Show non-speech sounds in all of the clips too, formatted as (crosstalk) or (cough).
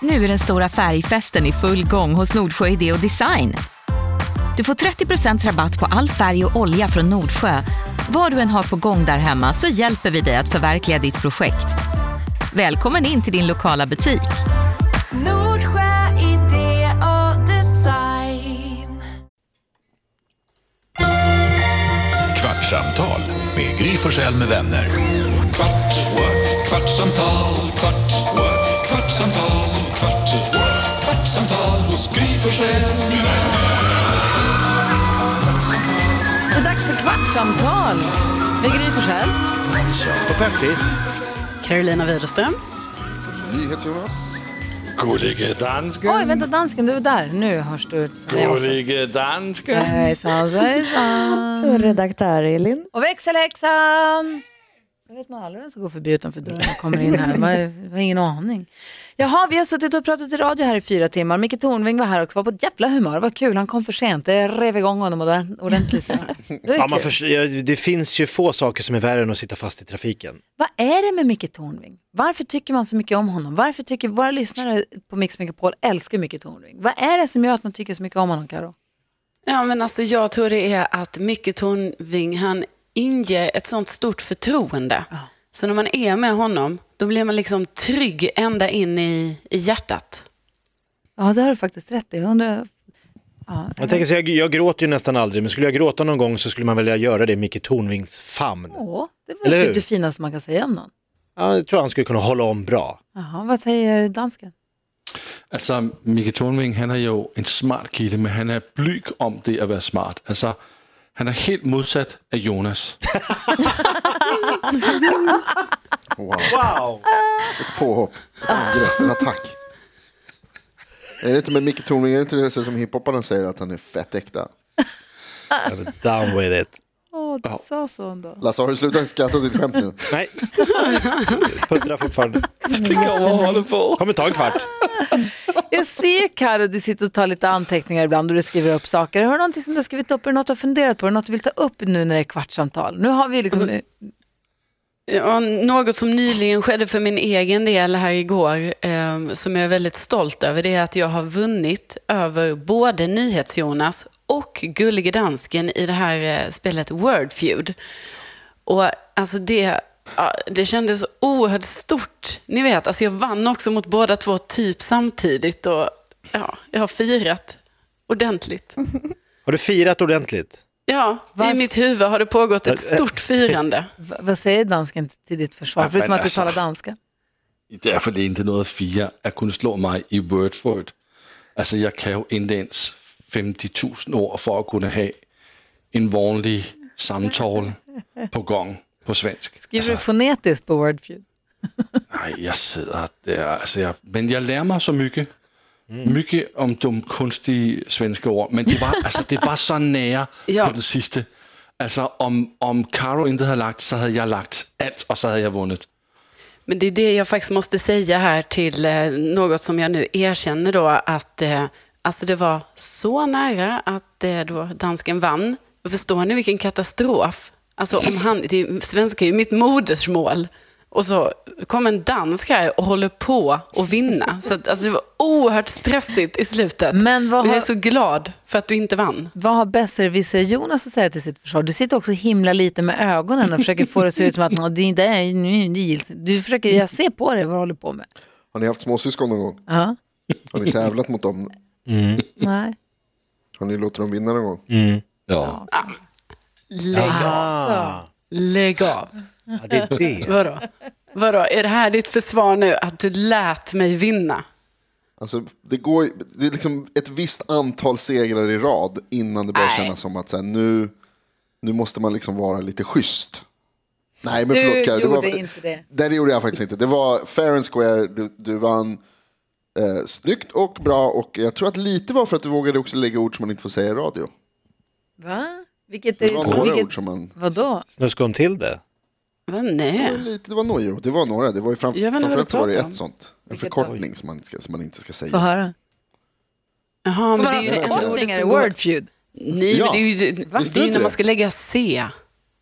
Nu är den stora färgfesten i full gång hos Nordsjö Idé och Design. Du får 30% rabatt på all färg och olja från Nordsjö. Vad du än har på gång där hemma så hjälper vi dig att förverkliga ditt projekt. Välkommen in till din lokala butik. Nordsjö idé och design. Kvartsamtal med Gry Forssell med vänner. Kvart, what? kvartsamtal, kvart, Forssell. Det är dags för kvartsamtal med Gry Forssell. Och Peppqvist. Carolina Widerström. NyhetsJonas. Gullige dansken. Oj, vänta, dansken, du är där. Nu hörs du ut. Gullige dansken. Hejsan svejsan. Redaktör Elin. Och växelhäxan. Jag vet man aldrig vem som går förbi utanför dörren och kommer in här. Jag har ingen aning. Jaha, vi har suttit och pratat i radio här i fyra timmar. Micke Tornving var här också, var på ett jävla humör. Vad kul, han kom för sent. Det rev igång honom ordent- ordentligt. Det Ja, man ja, det finns ju få saker som är värre än att sitta fast i trafiken. Vad är det med Micke Tornving? Varför tycker man så mycket om honom? Varför tycker våra lyssnare på Mix Megapol älskar Micke Tornving? Vad är det som gör att man tycker så mycket om honom, Karo? Ja, men alltså jag tror det är att Micke Tornving, han inger ett sånt stort förtroende. Så när man är med honom, då blir man liksom trygg ända in i, i hjärtat. Ja, det har du faktiskt rätt i. Jag undrar... Ja, Jag, tänker så jag, jag gråter ju nästan aldrig, men skulle jag gråta någon gång så skulle man vilja göra det i Micke Tornvings famn. Åh, det var Eller typ hur? det finaste man kan säga om någon. Ja, jag tror han skulle kunna hålla om bra. Jaha, vad säger dansken? Altså, Mikke Tornving, han er jo en smart kille, men han er blyg om det at være smart. Altså, han er helt modsat af Jonas. (laughs) Wow. Wow! Ett påhopp, ett angrepp, en attack. Är det inte med Micke Tornving, är det inte det som hiphoparna säger att han är fett äkta? Down with it. Åh, du sa så ändå. Lasse, har du slutat skratta åt ditt skämt nu? Nej, puttrar fortfarande. Kommer ta en kvart. Jag ser Karo, du sitter och tar lite anteckningar ibland och du skriver upp saker. Har du någonting som du har skrivit upp? Är det något du har funderat på? Är det något du vill ta upp nu när det är kvartssamtal? Nu har vi liksom... Alltså, ja, något som nyligen skedde för min egen del här igår, eh, som jag är väldigt stolt över, det är att jag har vunnit över både NyhetsJonas och Gullige Dansken i det här eh, spelet Wordfeud. Och alltså det, ja, det kändes oerhört stort. Ni vet, alltså jag vann också mot båda två typ samtidigt och ja, jag har firat ordentligt. (laughs) Har du firat ordentligt? Ja, Varför? i mitt huvud har det pågått ett (laughs) stort firande. V- vad säger dansken till ditt försvar? Ja, Förutom att du alltså- talar danska. Derfor det er ikke noget at fire at kunne slå mig i word for it. Altså, jeg kan jo ikke ens 50.000 ord for at kunne have en vanlig samtale på gång på svensk. Skriver du fonetiskt på Wordfeud? (laughs) Nej, jeg sidder der, altså jeg, men jeg lærer mig så mycket. Mycket om de kunstige svenske ord, men det var, (laughs) altså, det var så nære Ja. på den sidste. Altså, om, om Caro inte havde lagt, så havde jeg lagt alt, og så havde jeg vundet. Men det är det jag faktiskt måste säga här till eh, något som jag nu erkänner då att eh, alltså det var så nära att eh, då dansken vann. Och förstår ni vilken katastrof? Alltså om han, det, svenska är ju mitt modersmål. Och så kom en dansk här och håller på att vinna. Så att, alltså det var oerhört stressigt i slutet. Men vad Och jag har- är så glad för att du inte vann. Vad har besserwisser Jonas att säga till sitt försvar? Du sitter också himla lite med ögonen och försöker få det att se ut som att "Nå, det inte är nu, det gills inte." Du försöker, jag ser på dig vad du håller på med. Har ni haft småsyskon någon gång? Ja, Har ni tävlat mot dem? nej. Har ni låtit dem vinna någon gång? Ja. Lägg av. Lägg av. Ja, det är det. Vadå? Vadå? Är det här ditt försvar nu? Att du lät mig vinna? Alltså, det, går, det är liksom ett visst antal segrar i rad innan det börjar Nej. kännas som att så här, nu, nu måste man liksom vara lite schysst. Nej, men Du förlåt Karin, det var, gjorde inte det. Nej, det gjorde jag faktiskt inte. Det var fair and square, du, du vann eh, snyggt och bra och jag tror att lite var för att du vågade också lägga ord som man inte får säga i radio. Va? Vilket Det var är... några Vilket, ord som man... vadå? Snuskade hon till det? Va, Det var, nej. lite, det var några, det var några. Det var ju fram, Jag vet inte vad framförallt du var det pratar om. ett sånt. En Vilket förkortning som man, inte ska, som man inte ska säga. Få höra. Jaha, men det är ju det enda ordet förkortningar i som går... Wordfeud? Nej, Ja. men det är ju, det, är ju när man ska lägga C.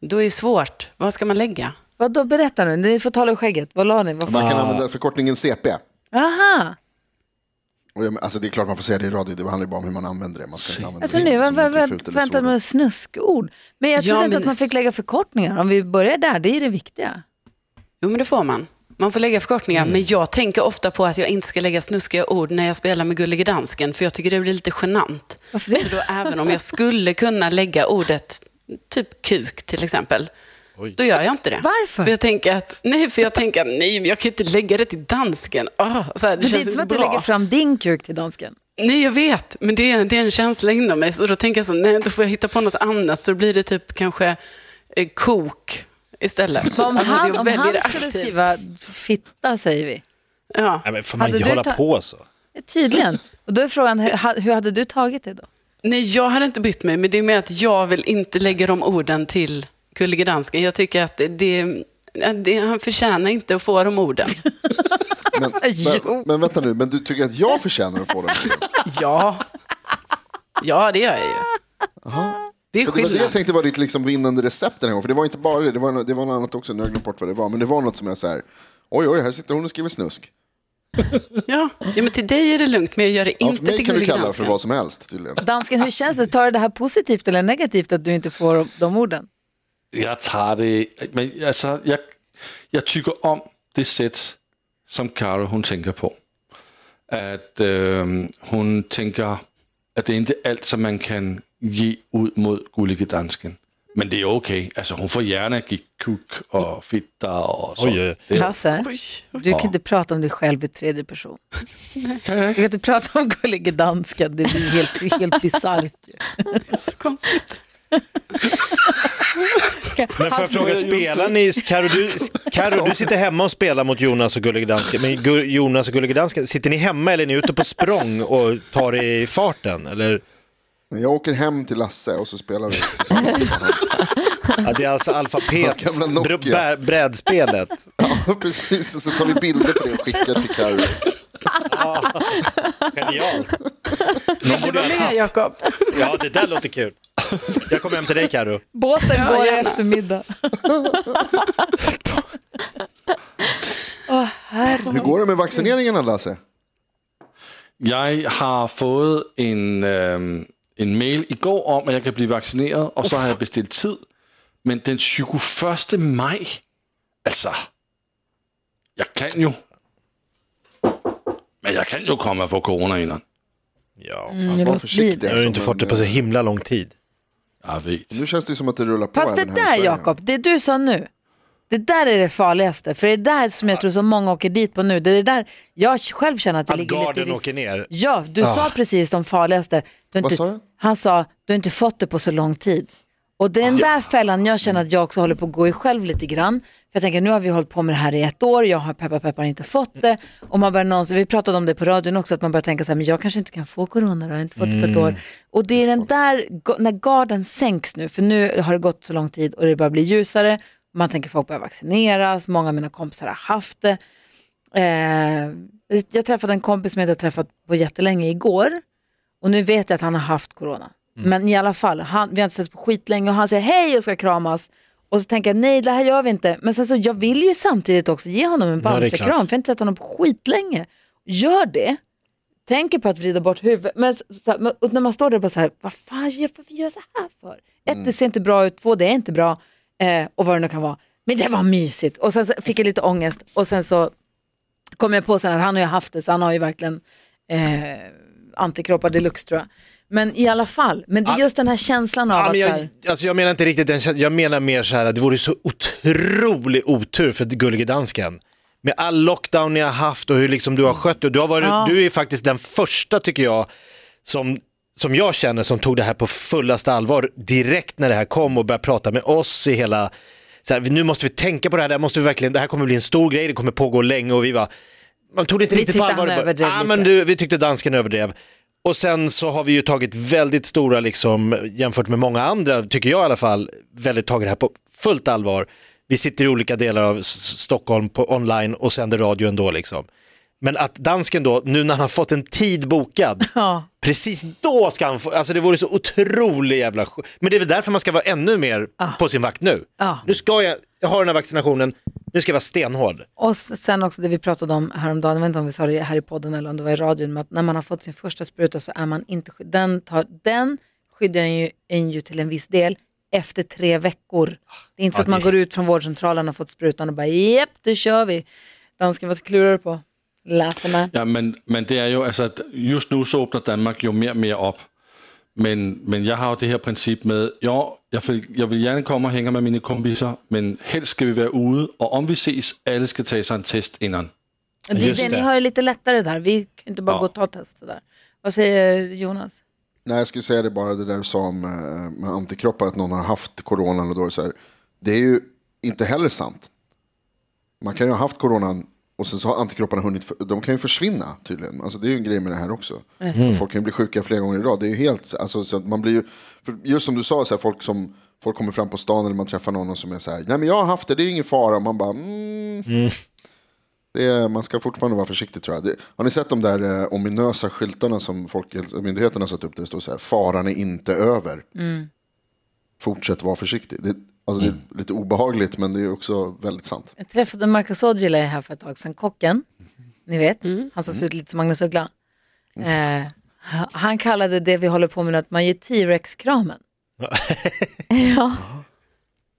Då är det svårt. Vad ska man lägga? Vadå, berätta nu. Ni får tala ur skägget. Vad la ni? Vad Man kan använda förkortningen CP. Aha! Jag, alltså det är klart man får säga det i radio, det handlar ju bara om hur man använder det. Man ska inte använda Jag tror det nu, som- jag som någonting vänt, fult eller väntat så. med snuskord. Men jag Ja, tror inte men att man fick lägga förkortningar. Om vi börjar där, det är det viktiga. Jo, men det får man. Man får lägga förkortningar, men jag tänker ofta på att jag inte ska lägga snuskiga ord när jag spelar med Gullige Dansken, för jag tycker det blir lite genant. Varför det? Så då, även om jag skulle kunna lägga ordet typ kuk till exempel, då gör jag inte det. Varför? För jag tänker att, nej, för jag tänker att nej, men jag kan inte lägga det till dansken. Åh, så här, det, Men det är inte som att du lägger fram din kuk till dansken. Nej, jag vet, men det är, det är en känsla inom mig. Så då tänker jag så, nej, då får jag hitta på något annat, så då blir det typ kanske eh, kok istället. Om Alltså, han, jag om han skulle aktivt. skriva fitta, säger vi. Ja. Nej, men får man Hade inte hålla ta- på så? Ja, Tydligen. Och då är frågan, hur, hur hade du tagit det då? Nej, jag hade inte bytt mig, men det är med att jag vill inte lägga de orden till Gullige Dansken. Jag tycker att det, det, det, han förtjänar inte att få de orden. (laughs) Men, men, men vänta nu, men du tycker att jag förtjänar att få den? (laughs) Ja, ja det gör jag ju. Det är För det var det jag skillnad. tänkte var ditt liksom vinnande recept den här gången. För det var inte bara det, det var, det var något annat också, nu har jag glömt bort vad det var. Men det var något som jag så här, oj oj, här sitter hon och skriver snusk. (laughs) Ja. ja, men till dig är det lugnt, men jag gör det Ja, inte för mig till kan du kalla för Dansken. vad som helst tydligen. Dansken, hur känns det? Tar du det här positivt eller negativt att du inte får de, de orden? Jeg tager det, men altså, jeg, jeg tykker om det sæt, som Karo hun tænker på. At øh, hun tænker, at det er ikke alt, som man kan give ud mod gullige dansken. Men det er okay. Altså, hun får gärna give kuk og fitter og så. Oj, oj, er, Lasse, du kan inte prata om dig själv i tredje person. Du kan inte prata om gullige dansken, det blir helt, helt bisarrt. det är så konstigt. Men får jag fråga, spelar ni, Karo du, Karo, du sitter hemma och spelar mot Jonas och Gullige Dansken, men Gu- Jonas och Gullige Dansken, sitter ni hemma eller är ni ute på språng och tar i farten? Eller? Jag åker hem till Lasse och så spelar vi tillsammans. med hans- Ja, det är alltså Hans alfabet, gamla Nokia. br- bär- brädspelet. Ja, precis. Och så tar vi bilder på det och skickar till Carro. Genialt. Du var med, Jakob. Ja, det där låter kul. Jag kommer hem till dig Karo. Båten går i eftermiddag. (laughs) Herre. Hur går det med vaccineringarna Lasse? Jeg har fået en, øh, en mail i går om, at jeg kan blive vaccineret, og så har jeg bestilt tid. Men den 21. maj, altså, jeg kan jo, men jeg kan jo komme og få corona innan. Ja. Mm, Var försiktig. Jag har ju inte fått det på så himla lång tid. Jeg ved. Nu känns det som att det rullar på Fast det även här i där Sverige. Jakob, det du sa nu, det där är det farligaste. För det är där som jag tror så många åker dit på nu. Det är det där jag själv känner att det Att ligger lite garden risk. åker ner. Ja, du sa precis de farligaste. Du har Vad inte, sa du? Han sa, du har inte fått det på så lång tid. Och det är den där fällan jag känner att jag också håller på att gå i själv lite grann. För jag tänker, nu har vi hållit på med det här i ett år, jag har peppar peppar inte fått det. Och man börjar någonsin, vi pratade om det på radion också, att man börjar tänka så här, men jag kanske inte kan få corona, då, jag har inte fått det på ett år. Och det är den där, när garden sänks nu, för nu har det gått så lång tid och det börjar bli ljusare, man tänker folk börjar vaccineras, många av mina kompisar har haft det. Eh, jag träffade en kompis som jag inte har träffat på jättelänge igår. Och nu vet jag att han har haft corona. Men i alla fall, han, vi har inte setts på skitlänge och han säger hej och ska kramas. Och så tänker jag nej det här gör vi inte. Men sen så jag vill ju samtidigt också ge honom en bamsekram för jag har inte sett honom på skitlänge. Gör det. Tänker på att vrida bort huvudet. Men så, och när man står där och bara så här, vad fan gör, varför gör jag så här för? Ett, det ser inte bra ut. Två, det är inte bra. Eh, och vad det nu kan vara. Men det var mysigt. Och sen så fick jag lite ångest. Och sen så kom jag på sen att han har ju haft det, så han har ju verkligen eh, antikroppar deluxe tror jag. Men i alla fall, men det är just den här känslan av Ja, att men så jag, här, alltså jag menar inte riktigt den känslan. jag menar mer så här att det vore så otrolig otur för Gullige Dansken. Med all lockdown ni har haft och hur liksom du har skött det. Du, har varit, Ja. du är faktiskt den första tycker jag som, som jag känner som tog det här på fullaste allvar direkt när det här kom och började prata med oss i hela, så här, nu måste vi tänka på det här, det här, måste vi verkligen, det här kommer bli en stor grej, det kommer pågå länge och vi var, man tog det inte Vi riktigt på tyckte allvar. han överdrev ah, lite. men du, vi tyckte dansken överdrev. Och sen så har vi ju tagit väldigt stora, liksom, jämfört med många andra, tycker jag i alla fall, väldigt tagit det här på fullt allvar. Vi sitter i olika delar av Stockholm på online och sänder radio ändå liksom. Men att dansken då, nu när han har fått en tid bokad, ja, precis då ska han få, alltså det vore så otroligt jävla Men det är väl därför man ska vara ännu mer Ah. på sin vakt nu. Ja. Nu ska jag, jag har den här vaccinationen, Nu ska jag vara stenhård. Och sen också det vi pratade om häromdagen, jag vet inte om vi sa det här i podden eller om det var i radion, men att när man har fått sin första spruta så är man inte skydd- den, tar, den skyddar en ju, en ju till en viss del efter tre veckor. Det är inte så Ja, att man det- går ut från vårdcentralen och fått sprutan och bara japp, då kör vi. Dansken, vad klurar du på? Läser med. Ja, men, men det är ju alltså att just nu så öppnar Danmark ju mer och mer upp. Men, men jag har ju det här princip med, ja, jag vill, jag vill gärna komma och hänga med mina kompisar, men helst ska vi vara ute och om vi ses, alla ska ta sig en test innan. Det just det, ni har ju lite lättare där, vi kan inte bara Ja. gå och ta test där. Vad säger Jonas? Nej, jag skulle säga det bara det där du sa om eh, med antikroppar, att någon har haft coronan och då är det så här. Det är ju inte heller sant. Man kan ju ha haft coronan och sen så har antikropparna hunnit, de kan ju försvinna tydligen. Alltså det är ju en grej med det här också. Folk kan ju bli sjuka flera gånger i rad. Det är ju helt, alltså så man blir ju, just som du sa, så här, folk som Folk kommer fram på stan eller man träffar någon som är så här, nej men jag har haft det, det är ingen fara. Och man bara, mm. det är, man ska fortfarande vara försiktig tror jag. Det, har ni sett de där eh, ominösa skyltarna som Folkhälsomyndigheten har satt upp? Där det står så här, faran är inte över. Fortsätt vara försiktig. Det, alltså, det är lite obehagligt men det är också väldigt sant. Jag träffade Marcus Aujalay här för ett tag sedan, kocken. Ni vet, han som ser ut lite som Magnus Uggla. Eh, han kallade det vi håller på med nu att man ger T-Rex-kramen. (laughs) ja.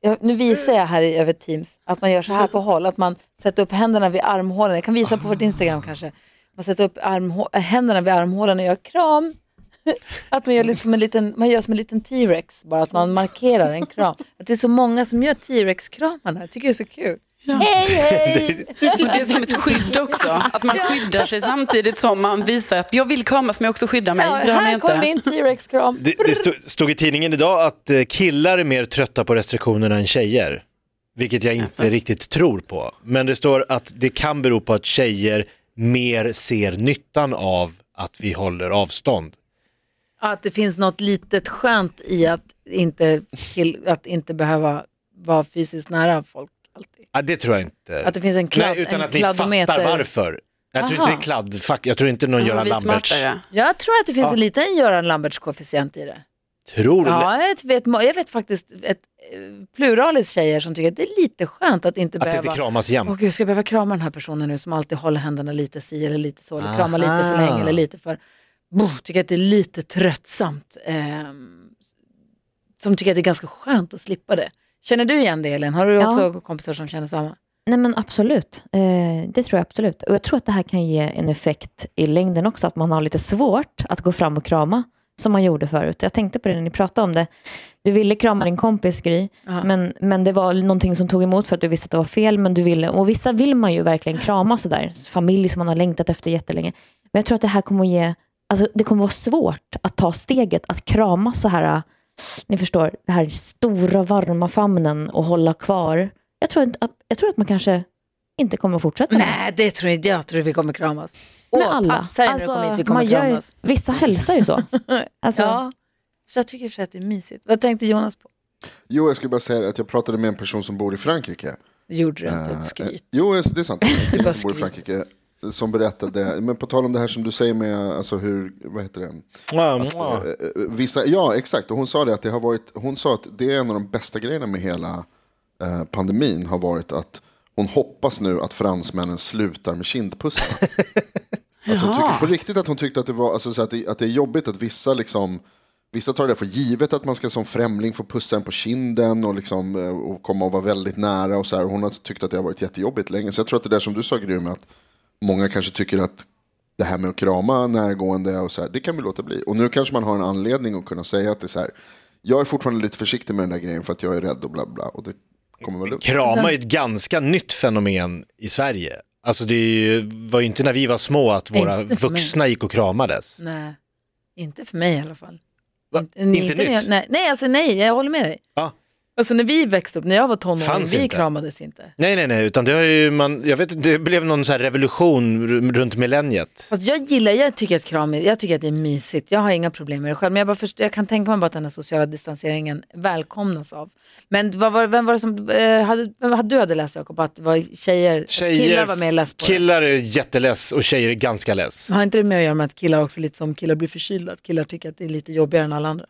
Ja, nu visar jag här i, över Teams att man gör så här på håll, att man sätter upp händerna vid armhålen. Jag kan visa på vårt Instagram kanske. Man sätter upp armhå- äh, händerna vid armhålen och gör kram. (laughs) Att man gör, liksom en liten, man gör som en liten T-Rex, bara att man markerar en kram. Att det är så många som gör T-Rex-kramarna, jag tycker det är så kul. Hej hej! (laughs) Och det är som ett skydd också, att man skyddar sig samtidigt som man visar att jag vill kramas men jag också skyddar mig. Ja, här kommer inte. min T-Rex-kram. Det, det stod, stod i tidningen idag att eh, killar är mer trötta på restriktionerna än tjejer. Vilket jag inte Alltså. riktigt tror på. Men det står att det kan bero på att tjejer mer ser nyttan av att vi håller avstånd. Att det finns något litet skönt i att inte, till, att inte behöva vara fysiskt nära folk. Alltid. Ja, det tror jag inte. Att det finns en kladd- Nej, utan en att ni fattar varför. Jag tror Aha. inte det är kladdfack, jag tror inte någon Ja, Göran Lamberts. smartare. Jag tror att det finns en liten Göran Lamberts koefficient i det. Tror du? Ja, jag vet, jag vet faktiskt ett eh, pluralis tjejer som tycker att det är lite skönt att inte Att det behöva... inte kramas jämt. Åh gud, ska jag behöva krama den här personen nu som alltid håller händerna lite si eller lite så, eller krama lite för Aha. länge eller lite för... Boh, tycker att det är lite tröttsamt. ehm, som tycker att det är ganska skönt att slippa det. Känner du igen det Elin? Har du Ja. också kompisar som känner samma? Nej men absolut, eh, det tror jag absolut. Och jag tror att det här kan ge en effekt i längden också, att man har lite svårt att gå fram och krama som man gjorde förut. Jag tänkte på det när ni pratade om det. Du ville krama din kompis Gry, men, men det var någonting som tog emot för att du visste att det var fel. Men du ville, och vissa vill man ju verkligen krama sådär, familj som man har längtat efter jättelänge. Men jag tror att det här kommer att ge, alltså det kommer vara svårt att ta steget att krama så här, ni förstår, det här stora varma famnen och hålla kvar. Jag tror, inte att, jag tror att man kanske inte kommer att fortsätta. Nej, det tror inte jag. Jag tror vi kommer kramas. Åh, alla. passa dig när du kommer hit, vi kommer man gör ju- kramas. vissa hälsar ju så. (laughs) Alltså, Ja, så jag tycker för att det är mysigt. Vad tänkte Jonas på? Jo, jag skulle bara säga att jag pratade med en person som bor i Frankrike. Gjorde du inte, Eh, ett skryt. Jo, det är sant. En bara kille som berättade, men på tal om det här som du säger med alltså hur, vad heter det? Att, eh, vissa, ja, exakt. Och hon sa det att det har varit, hon sa att det är en av de bästa grejerna med hela eh, pandemin har varit att hon hoppas nu att fransmännen slutar med kindpussarna. (laughs) att hon tycker, på riktigt att hon tyckte att det, var, alltså, så att det, att det är jobbigt att vissa liksom Vissa tar det för givet att man ska som främling få pussa en på kinden och, liksom, eh, och komma och vara väldigt nära. Och så här. Hon har tyckt att det har varit jättejobbigt länge. Så jag tror att det där som du sa Gry, med att många kanske tycker att det här med att krama närgående och så här, det kan vi låta bli. Och nu kanske man har en anledning att kunna säga att det är så här, jag är fortfarande lite försiktig med den där grejen för att jag är rädd och bla bla. Och det kommer väl. Krama är ett ganska nytt fenomen i Sverige. Alltså det ju, var ju inte när vi var små att våra Inte mig. vuxna gick och kramades. Nej, inte för mig i alla fall. Va? Inte när nytt? jag, nej, nej, alltså nej, jag håller med dig. Ja. Alltså när vi växte upp, när jag var tonåring, Fanns vi inte. kramades inte. Nej, nej, nej, utan det har ju man, jag vet det blev någon så här revolution r- runt millenniet. Fast jag gillar, jag tycker att kram, är- jag tycker att det är mysigt. Jag har inga problem med det själv. Men jag, bara först, jag kan tänka mig bara att den här sociala distanseringen välkomnas av. Men vad var, vem var det som, eh, hade, vem hade du hade läst Jakob, att det var tjejer, Tjejer, killar var mer less på killar är jätteless och tjejer är ganska less. Har inte det med att göra med att killar också lite som killar blir förkylda? Att killar tycker att det är lite jobbigare än alla andra?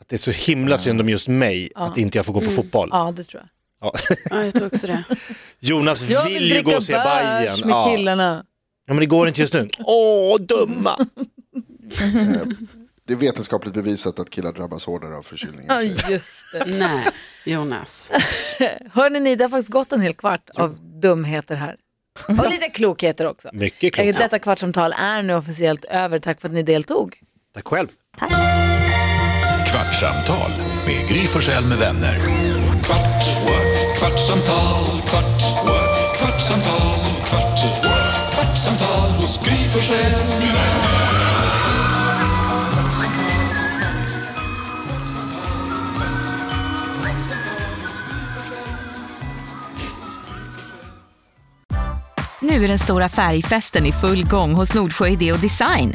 Att det är så himla synd om just mig att inte jag får gå på fotboll. Ja, det tror jag. Ja. Ja, jag tror också det. (laughs) Jonas Jag vill, vill ju gå dricka och se bärs Bajen. med Ja. killarna. ja, men det går inte just nu. (laughs) Åh, dumma. Det är vetenskapligt bevisat att killar drabbas hårdare av förkylningar. Ja, just det. (laughs) Nej, Jonas. Hörni ni, det har faktiskt gått en hel kvart av dumheter här. Och lite klokheter också. Mycket Eh, klokt. Detta kvartsamtal är nu officiellt över. Tack för att ni deltog. Tack själv. Kvartsamtal med Gry Forssell med vänner. Kvart, what? kvartsamtal, kvart, what? kvartsamtal, kvart, what? kvartsamtal hos Gry Forssell med vänner. Nu är den stora färgfesten i full gång hos Nordsjö Idé och Design.